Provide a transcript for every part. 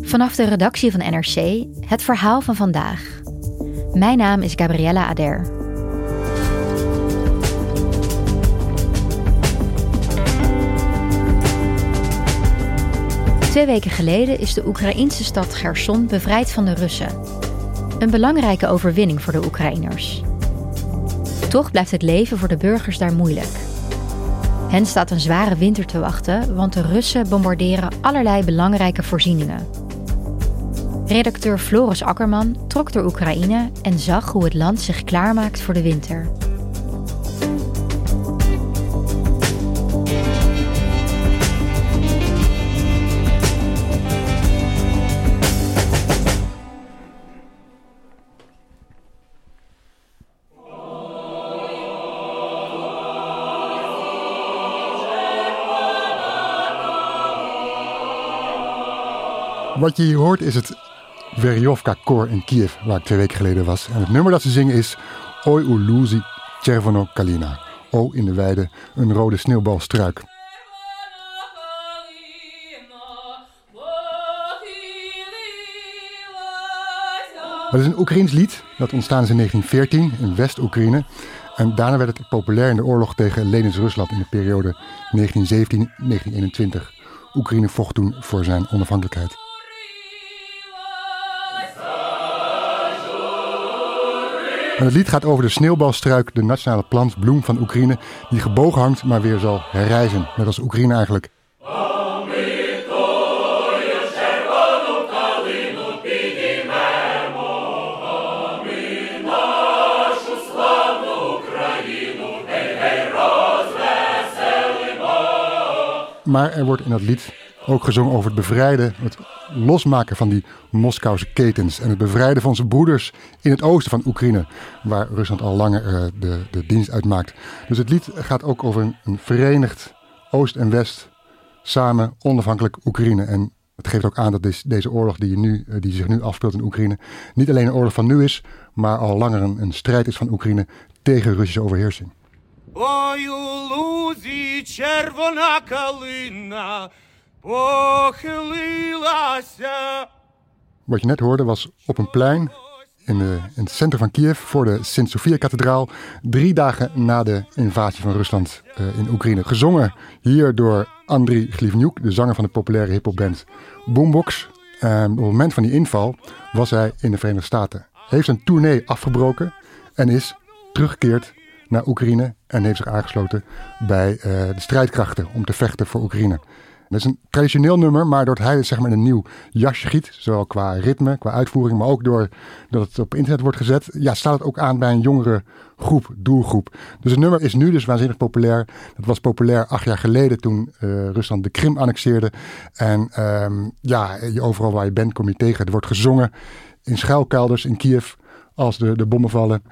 Vanaf de redactie van NRC het verhaal van vandaag. Mijn naam is Gabriella Ader. Twee weken geleden is de Oekraïnse stad Gerson bevrijd van de Russen. Een belangrijke overwinning voor de Oekraïners. Toch blijft het leven voor de burgers daar moeilijk. Hen staat een zware winter te wachten, want de Russen bombarderen allerlei belangrijke voorzieningen. Redacteur Floris Akkerman trok door Oekraïne en zag hoe het land zich klaarmaakt voor de winter. Wat je hier hoort is het Verjovka-koor in Kiev, waar ik twee weken geleden was. En het nummer dat ze zingen is Oi Uluzi Chervono Kalina. O in de weide, een rode sneeuwbalstruik. Het is een Oekraïns lied dat ontstaan is in 1914 in West-Oekraïne. En daarna werd het populair in de oorlog tegen Lenins-Rusland in de periode 1917-1921. Oekraïne vocht toen voor zijn onafhankelijkheid. En het lied gaat over de sneeuwbalstruik, de nationale plant, bloem van Oekraïne, die gebogen hangt, maar weer zal herrijzen. Net als Oekraïne eigenlijk. Maar er wordt in dat lied ook gezongen over het bevrijden, het losmaken van die Moskouse ketens. En het bevrijden van zijn broeders in het oosten van Oekraïne, waar Rusland al langer uh, de, de dienst uitmaakt. Dus het lied gaat ook over een, een verenigd Oost en West, samen onafhankelijk Oekraïne. En het geeft ook aan dat deze, deze oorlog die, nu, uh, die zich nu afspeelt in Oekraïne, niet alleen een oorlog van nu is, maar al langer een, een strijd is van Oekraïne tegen Russische overheersing. Ой, у лузі червона калина wat je net hoorde was op een plein in, de, in het centrum van Kiev voor de Sint-Sofia-kathedraal. Drie dagen na de invasie van Rusland uh, in Oekraïne. Gezongen hier door Andriy Glivniuk, de zanger van de populaire hiphopband Boombox. Op het moment van die inval was hij in de Verenigde Staten. Heeft zijn tournee afgebroken en is teruggekeerd naar Oekraïne en heeft zich aangesloten bij uh, de strijdkrachten om te vechten voor Oekraïne. Dat is een traditioneel nummer, maar doordat hij zeg maar in een nieuw jasje giet, zowel qua ritme, qua uitvoering, maar ook doordat het op internet wordt gezet, ja, staat het ook aan bij een jongere groep, doelgroep. Dus het nummer is nu dus waanzinnig populair. Dat was populair acht jaar geleden toen uh, Rusland de Krim annexeerde. En um, ja, overal waar je bent kom je tegen. Er wordt gezongen in schuilkelders in Kiev als de, de bommen vallen.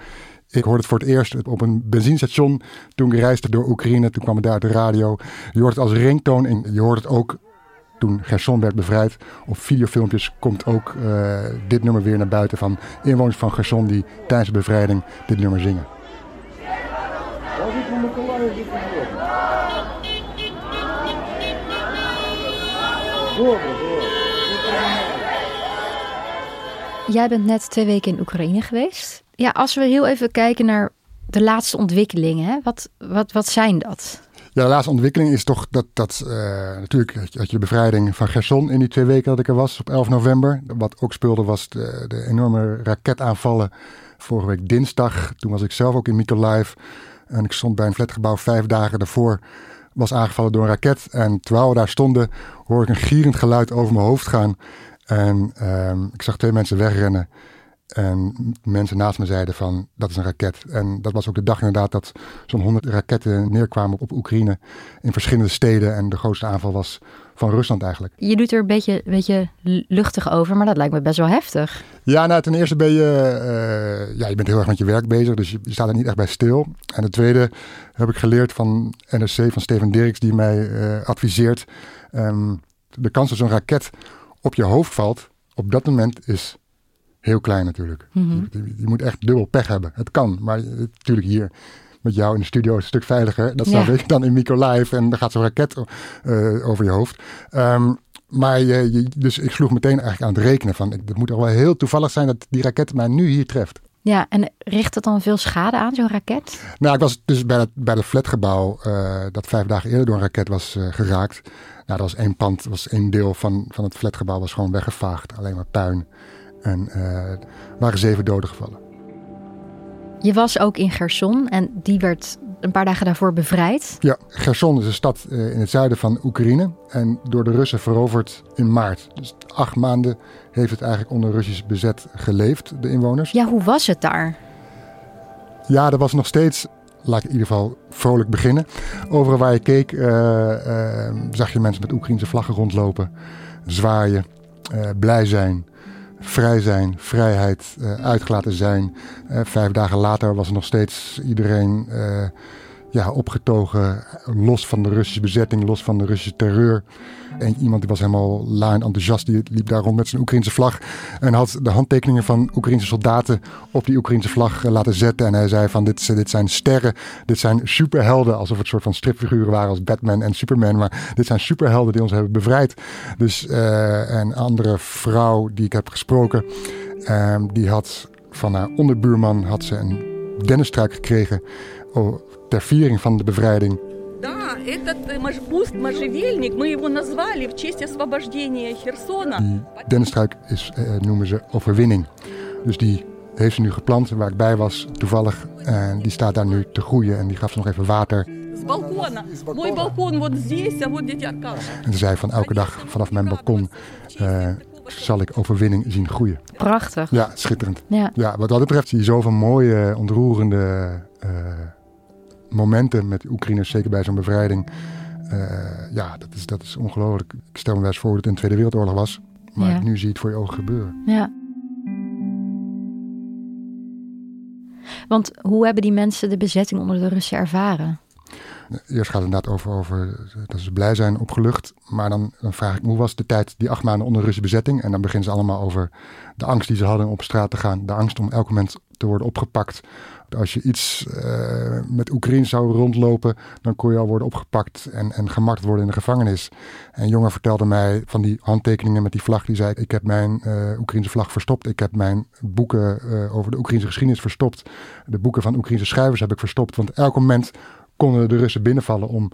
Ik hoorde het voor het eerst op een benzinestation toen ik reisde door Oekraïne. Toen kwam het daar uit de radio. Je hoort het als ringtoon en je hoort het ook toen Gerson werd bevrijd. Op videofilmpjes komt ook uh, dit nummer weer naar buiten van inwoners van Gerson die tijdens de bevrijding dit nummer zingen. Jij bent net twee weken in Oekraïne geweest. Ja, als we heel even kijken naar de laatste ontwikkelingen? Wat, wat, wat zijn dat? Ja, de laatste ontwikkeling is toch dat, dat uh, natuurlijk had je de bevrijding van Gerson in die twee weken dat ik er was op 11 november. Wat ook speelde was de, de enorme raketaanvallen vorige week dinsdag. Toen was ik zelf ook in Mykolaiv en ik stond bij een flatgebouw vijf dagen daarvoor was aangevallen door een raket. En terwijl we daar stonden, hoorde ik een gierend geluid over mijn hoofd gaan. En um, ik zag twee mensen wegrennen. En mensen naast me zeiden van, dat is een raket. En dat was ook de dag inderdaad dat zo'n honderd raketten neerkwamen op Oekraïne in verschillende steden. En de grootste aanval was van Rusland eigenlijk. Je doet er een beetje, beetje luchtig over, maar dat lijkt me best wel heftig. Ja, nou ten eerste ben je, uh, ja, je bent heel erg met je werk bezig, dus je, staat er niet echt bij stil. En de tweede heb ik geleerd van NRC, van Steven Dirks, die mij uh, adviseert. Um, de kans dat zo'n raket op je hoofd valt, op dat moment is heel klein natuurlijk. Mm -hmm. je, je, moet echt dubbel pech hebben. Het kan, maar natuurlijk hier met jou in de studio is een stuk veiliger. Dat snap ja. ik dan in Live en dan gaat zo'n raket uh, over je hoofd. Um, maar je, je, dus ik sloeg meteen eigenlijk aan het rekenen van het moet toch wel heel toevallig zijn dat die raket mij nu hier treft. Ja, en richt het dan veel schade aan, zo'n raket? Nou, ik was dus bij het, bij het flatgebouw uh, dat vijf dagen eerder door een raket was uh, geraakt. Nou, dat was één pand, was één deel van, van het flatgebouw was gewoon weggevaagd. Alleen maar puin. En er waren zeven doden gevallen. Je was ook in Gerson en die werd een paar dagen daarvoor bevrijd. Ja, Gerson is een stad uh, in het zuiden van Oekraïne en door de Russen veroverd in maart. Dus acht maanden heeft het eigenlijk onder Russisch bezet geleefd, de inwoners. Ja, hoe was het daar? Ja, er was nog steeds, laat ik in ieder geval vrolijk beginnen. Overal waar je keek uh, uh, zag je mensen met Oekraïnse vlaggen rondlopen, zwaaien, blij zijn vrij zijn, vrijheid, uitgelaten zijn. Vijf dagen later was er nog steeds iedereen ja, opgetogen, los van de Russische bezetting, los van de Russische terreur. En iemand die was helemaal laag enthousiast, die liep daar rond met zijn Oekraïnse vlag. En had de handtekeningen van Oekraïnse soldaten op die Oekraïnse vlag laten zetten. En hij zei van dit, dit zijn sterren, dit zijn superhelden. Alsof het soort van stripfiguren waren als Batman en Superman. Maar dit zijn superhelden die ons hebben bevrijd. Dus uh, een andere vrouw die ik heb gesproken, uh, die had van haar onderbuurman had ze een dennestruik gekregen ter viering van de bevrijding. Die dennenstruik is, eh, noemen ze overwinning. Dus die heeft ze nu geplant waar ik bij was, toevallig. En die staat daar nu te groeien en die gaf ze nog even water. En ze zei van elke dag vanaf mijn balkon eh, zal ik overwinning zien groeien. Prachtig. Ja, schitterend. Ja. wat dat betreft zie je zoveel mooie, ontroerende... Uh, momenten met Oekraïners, zeker bij zo'n bevrijding. Uh, ja, dat is, dat is ongelooflijk. Ik stel me wel eens voor dat het in de Tweede Wereldoorlog was. Maar ja. nu zie je het voor je ogen gebeuren. Ja. Want hoe hebben die mensen de bezetting onder de Russen ervaren? Eerst gaat het inderdaad over, over dat ze blij zijn, opgelucht. Maar dan, dan vraag ik me, hoe was de tijd, die acht maanden onder Russische bezetting? En dan beginnen ze allemaal over de angst die ze hadden om op straat te gaan. De angst om elk moment te worden opgepakt. Als je iets uh, met Oekraïne zou rondlopen, dan kon je al worden opgepakt en, en gemarkt worden in de gevangenis. En jongen vertelde mij van die handtekeningen met die vlag. Die zei: Ik heb mijn uh, Oekraïnse vlag verstopt. Ik heb mijn boeken uh, over de Oekraïnse geschiedenis verstopt. De boeken van Oekraïnse schrijvers heb ik verstopt. Want elk moment konden de Russen binnenvallen om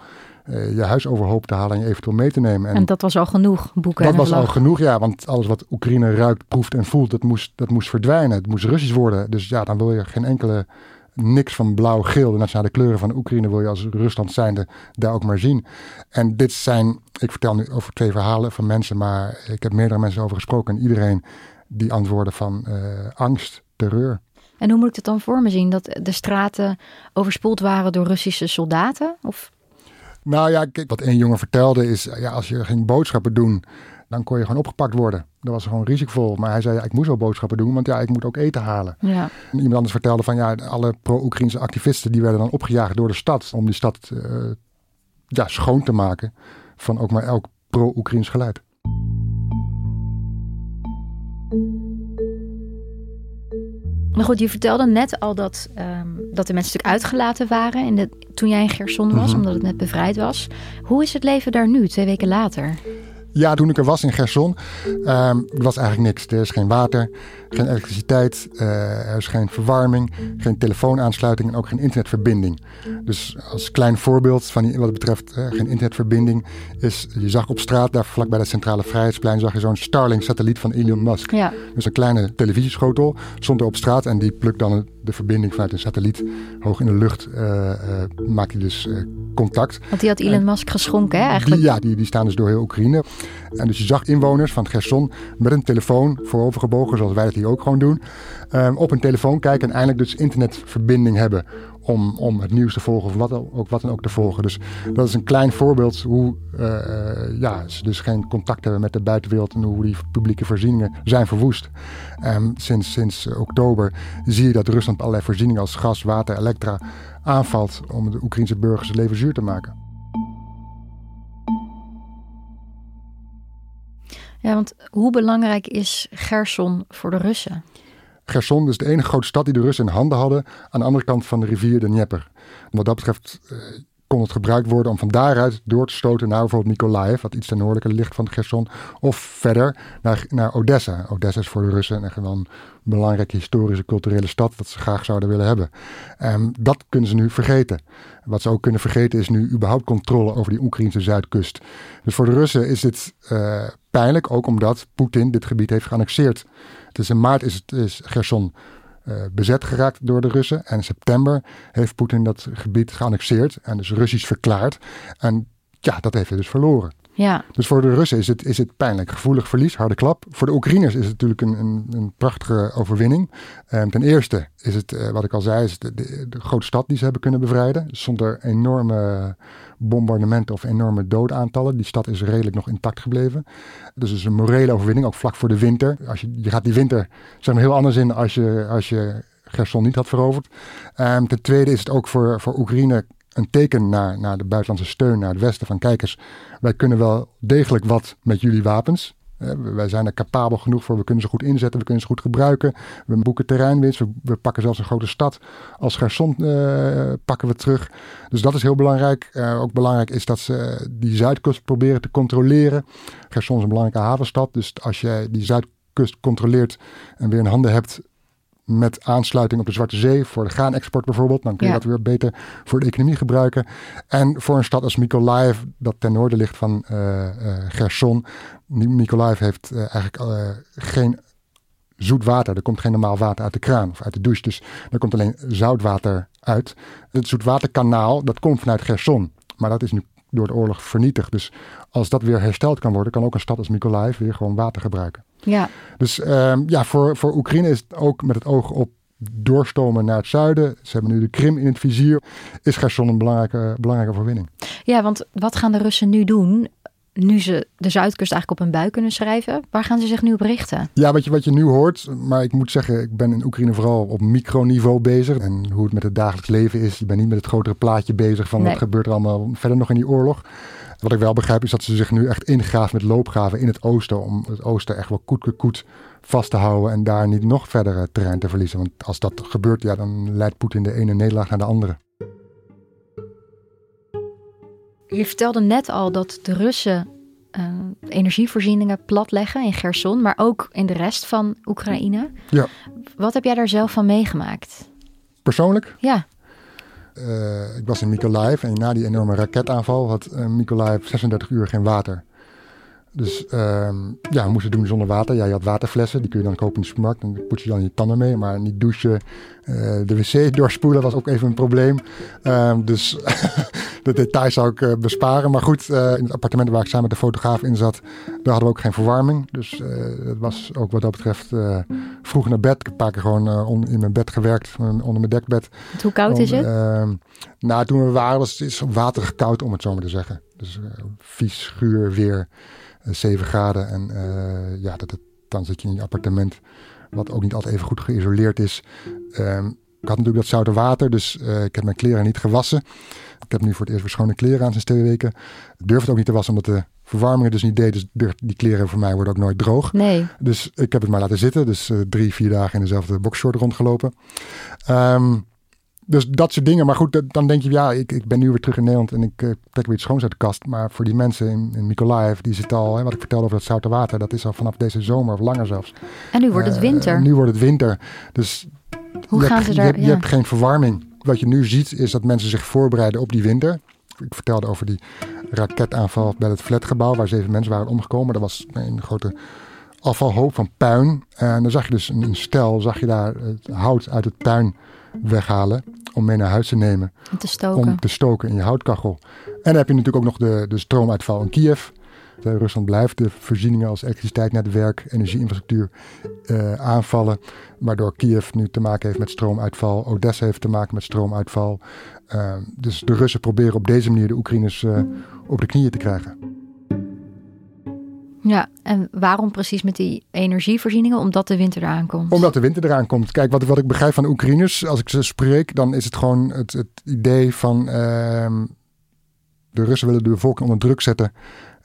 uh, je huis overhoop te halen en je eventueel mee te nemen. En, en dat was al genoeg, boeken Dat was al genoeg, ja. Want alles wat Oekraïne ruikt, proeft en voelt, dat moest, dat moest verdwijnen. Het moest Russisch worden. Dus ja, dan wil je geen enkele niks van blauw-geel, de nationale kleuren van Oekraïne, wil je als Rusland zijnde daar ook maar zien. En dit zijn, ik vertel nu over twee verhalen van mensen, maar ik heb meerdere mensen over gesproken en iedereen die antwoorden van uh, angst, terreur. En hoe moet ik het dan voor me zien? Dat de straten overspoeld waren door Russische soldaten? Of? Nou ja, kijk, wat één jongen vertelde is, ja, als je ging boodschappen doen, dan kon je gewoon opgepakt worden. Dat was gewoon risicovol. Maar hij zei, ja, ik moest wel boodschappen doen, want ja, ik moet ook eten halen. Ja. En iemand anders vertelde van, ja, alle pro-Oekraïnse activisten, die werden dan opgejaagd door de stad, om die stad uh, ja, schoon te maken van ook maar elk pro-Oekraïns geluid. Maar goed, je vertelde net al dat, um, dat de mensen natuurlijk uitgelaten waren in de, toen jij in Gerson was, mm -hmm. omdat het net bevrijd was. Hoe is het leven daar nu, twee weken later? Ja, toen ik er was in Gerson, um, was eigenlijk niks. Er is geen water, geen elektriciteit, uh, er is geen verwarming, geen telefoonaansluiting en ook geen internetverbinding. Dus als klein voorbeeld van die, wat betreft uh, geen internetverbinding, is je zag op straat, daar vlak bij het Centrale Vrijheidsplein, zag je zo'n Starlink-satelliet van Elon Musk. Ja. Dus een kleine televisieschotel stond er op straat en die plukt dan de verbinding vanuit een satelliet hoog in de lucht uh, maakt hij dus contact. Want die had Elon Musk geschonken, hè, eigenlijk? Die, ja, die, die staan dus door heel Oekraïne. En dus je zag inwoners van Gerson met een telefoon voorovergebogen, zoals wij dat hier ook gewoon doen, op een telefoon kijken en eindelijk dus internetverbinding hebben om, om het nieuws te volgen of wat, ook, wat dan ook te volgen. Dus dat is een klein voorbeeld hoe uh, ja, ze dus geen contact hebben met de buitenwereld en hoe die publieke voorzieningen zijn verwoest. Um, sinds, sinds oktober zie je dat Rusland allerlei voorzieningen als gas, water, elektra aanvalt om de Oekraïnse burgers het leven zuur te maken. Ja, want hoe belangrijk is Gerson voor de Russen? Gerson is de enige grote stad die de Russen in handen hadden aan de andere kant van de rivier de Dnieper. Wat dat betreft eh, kon het gebruikt worden om van daaruit door te stoten naar bijvoorbeeld Mykolaiv, wat iets ten noordelijke ligt van Gerson, of verder naar, naar Odessa. Odessa is voor de Russen een belangrijke historische, culturele stad dat ze graag zouden willen hebben. Um, dat kunnen ze nu vergeten. Wat ze ook kunnen vergeten is nu überhaupt controle over die Oekraïnse zuidkust. Dus voor de Russen is dit uh, pijnlijk, ook omdat Poetin dit gebied heeft geannexeerd. Dus in maart is, het, is Gerson bezet geraakt door de Russen. En in september heeft Poetin dat gebied geannexeerd en dus Russisch verklaard. En ja, dat heeft hij dus verloren. Ja. Dus voor de Russen is het, is het pijnlijk. Gevoelig verlies, harde klap. Voor de Oekraïners is het natuurlijk een, een, een prachtige overwinning. Um, ten eerste is het, uh, wat ik al zei, is de, de, grote stad die ze hebben kunnen bevrijden. Zonder enorme bombardementen of enorme doodaantallen. Die stad is redelijk nog intact gebleven. Dus het is een morele overwinning, ook vlak voor de winter. Als je, je gaat die winter zeg maar, heel anders in als je, als je Gerson niet had veroverd. Um, ten tweede is het ook voor, voor Oekraïne een teken naar, naar de buitenlandse steun naar het westen van kijkers. Wij kunnen wel degelijk wat met jullie wapens. Wij zijn er capabel genoeg voor. We kunnen ze goed inzetten. We kunnen ze goed gebruiken. We boeken terreinwinst. We, we pakken zelfs een grote stad. Als Gerson uh, pakken we terug. Dus dat is heel belangrijk. Uh, ook belangrijk is dat ze die zuidkust proberen te controleren. Gerson is een belangrijke havenstad. Dus als je die zuidkust controleert en weer in handen hebt met aansluiting op de Zwarte Zee voor de graanexport bijvoorbeeld. Dan kun je ja. dat weer beter voor de economie gebruiken. En voor een stad als Mykolaiv, dat ten noorden ligt van uh, uh, Gerson. Mykolaiv heeft uh, eigenlijk geen zoet water. Er komt geen normaal water uit de kraan of uit de douche. Dus er komt alleen zoutwater uit. Het zoetwaterkanaal, dat komt vanuit Gerson. Maar dat is nu door de oorlog vernietigd. Dus als dat weer hersteld kan worden, kan ook een stad als Mykolaiv weer gewoon water gebruiken. Ja. Dus um, ja, voor, voor Oekraïne is het ook met het oog op doorstomen naar het zuiden. Ze hebben nu de Krim in het vizier. Is Gerson een belangrijke, belangrijke overwinning. Ja, want wat gaan de Russen nu doen? Nu ze de Zuidkust eigenlijk op een bui kunnen schrijven, waar gaan ze zich nu op richten? Ja, wat je, wat je nu hoort, maar ik moet zeggen, ik ben in Oekraïne vooral op microniveau bezig. En hoe het met het dagelijks leven is. Ik ben niet met het grotere plaatje bezig van nee. wat gebeurt er allemaal verder nog in die oorlog. Wat ik wel begrijp is dat ze zich nu echt ingraven met loopgraven in het oosten. Om het oosten echt wel koet koet vast te houden en daar niet nog verder terrein te verliezen. Want als dat gebeurt, ja, dan leidt Poetin de ene nederlaag naar de andere. Je vertelde net al dat de Russen uh, energievoorzieningen platleggen in Gerson, maar ook in de rest van Oekraïne. Ja. Wat heb jij daar zelf van meegemaakt? Persoonlijk? Ja. Uh, ik was in Mykolaiv en na die enorme raketaanval had uh, Mykolaiv 36 uur geen water. Dus uh, ja, we moesten doen zonder water. Ja, je had waterflessen, die kun je dan kopen in de supermarkt. En poets je dan je tanden mee. Maar niet douchen, uh, de wc doorspoelen was ook even een probleem. Ehm, dus de details zou ik uh, besparen. Maar goed, uh, in het appartement waar ik samen met de fotograaf in zat, daar hadden we ook geen verwarming. Dus het was ook wat dat betreft vroeg naar bed. Ik heb een paar keer gewoon on, in mijn bed gewerkt, onder mijn dekbed. Hoe koud om, is het? ehm, nou, toen we waren was het waterig koud, om het zo maar te zeggen. Dus vies, schuur, weer. 7 graden. En uh, ja, dat het, dan zit je in je appartement, wat ook niet altijd even goed geïsoleerd is. Um, ik had natuurlijk dat zoute water, dus uh, ik heb mijn kleren niet gewassen. Ik heb nu voor het eerst weer schone kleren aan sinds twee weken. Ik durf het ook niet te wassen, omdat de verwarming dus niet deed. Dus die kleren voor mij worden ook nooit droog. Nee. Dus ik heb het maar laten zitten. Dus uh, drie, vier dagen in dezelfde boxshort rondgelopen. Um, dus dat soort dingen. Maar goed, dan denk je, ja, ik, ik ben nu weer terug in Nederland en ik uh, trek weer iets schoons uit de kast. Maar voor die mensen in, in Mykolaiv, die zitten al, hè, wat ik vertelde over het zoute water, dat is al vanaf deze zomer of langer zelfs. En nu wordt het winter. Uh, nu wordt het winter. Dus Hoe je gaan hebt, ze daar? Je, hebt, ja. je hebt geen verwarming. Wat je nu ziet, is dat mensen zich voorbereiden op die winter. Ik vertelde over die raketaanval bij het flatgebouw, waar zeven mensen waren omgekomen. Dat was een grote afvalhoop van puin. En dan zag je dus een, een stel, zag je daar het hout uit het puin weghalen om mee naar huis te nemen. Om te stoken. Om te stoken in je houtkachel. En dan heb je natuurlijk ook nog de, de stroomuitval in Kiev. Uh, Rusland blijft de voorzieningen als elektriciteit, netwerk, energieinfrastructuur uh, aanvallen. Waardoor Kiev nu te maken heeft met stroomuitval. Odessa heeft te maken met stroomuitval. Uh, dus de Russen proberen op deze manier de Oekraïners op de knieën te krijgen. Ja, en waarom precies met die energievoorzieningen? Omdat de winter eraan komt. Omdat de winter eraan komt. Kijk, wat, wat ik begrijp van de Oekraïners, als ik ze spreek, dan is het gewoon het, het idee van uh, de Russen willen de bevolking onder druk zetten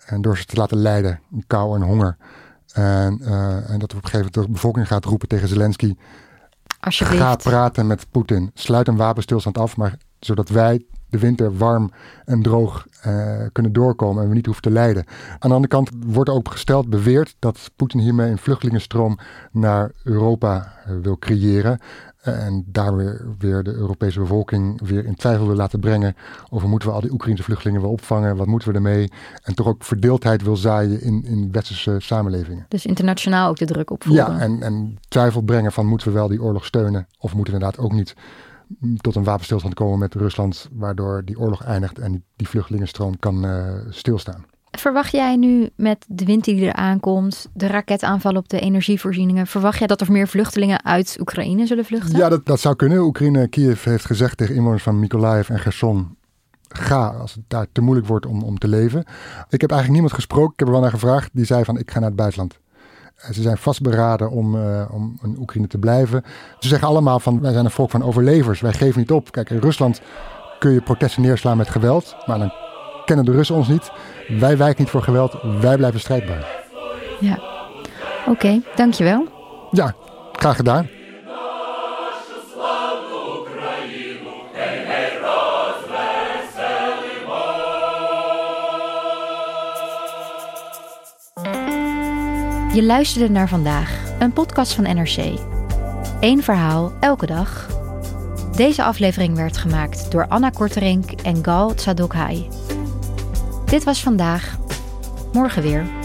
en door ze te laten lijden, kou en honger. En, uh, en dat op een gegeven moment de bevolking gaat roepen tegen Zelensky. Ga praten met Poetin. Sluit een wapenstilstand af, maar zodat wij de winter warm en droog uh, kunnen doorkomen en we niet hoeven te lijden. Aan de andere kant wordt ook gesteld, beweerd dat Poetin hiermee een vluchtelingenstroom naar Europa uh, wil creëren. En daar weer, weer de Europese bevolking weer in twijfel wil laten brengen over moeten we al die Oekraïnse vluchtelingen wel opvangen, wat moeten we ermee? En toch ook verdeeldheid wil zaaien in, in westerse samenlevingen. Dus internationaal ook de druk opvoeren. Ja, en, en twijfel brengen van moeten we wel die oorlog steunen of moeten we inderdaad ook niet tot een wapenstilstand komen met Rusland, waardoor die oorlog eindigt en die, die vluchtelingenstroom kan uh, stilstaan. Verwacht jij nu met de wind die er aankomt, de raketaanval op de energievoorzieningen, verwacht jij dat er meer vluchtelingen uit Oekraïne zullen vluchten? Ja, dat, dat zou kunnen. Oekraïne, Kiev heeft gezegd tegen inwoners van Mykolaiv en Gerson, ga als het daar te moeilijk wordt om, om te leven. Ik heb eigenlijk niemand gesproken, ik heb er wel naar gevraagd, die zei van ik ga naar het buitenland. Ze zijn vastberaden om, uh, om in Oekraïne te blijven. Ze zeggen allemaal van wij zijn een volk van overlevers. Wij geven niet op. Kijk, in Rusland kun je protesten neerslaan met geweld. Maar dan kennen de Russen ons niet. Wij wijken niet voor geweld. Wij blijven strijdbaar. Ja, oké. Okay, dankjewel. Ja, graag gedaan. Je luisterde naar vandaag, een podcast van NRC. Eén verhaal, elke dag. Deze aflevering werd gemaakt door Anna Korterink en Gal Tsadokhai. Dit was vandaag. Morgen weer.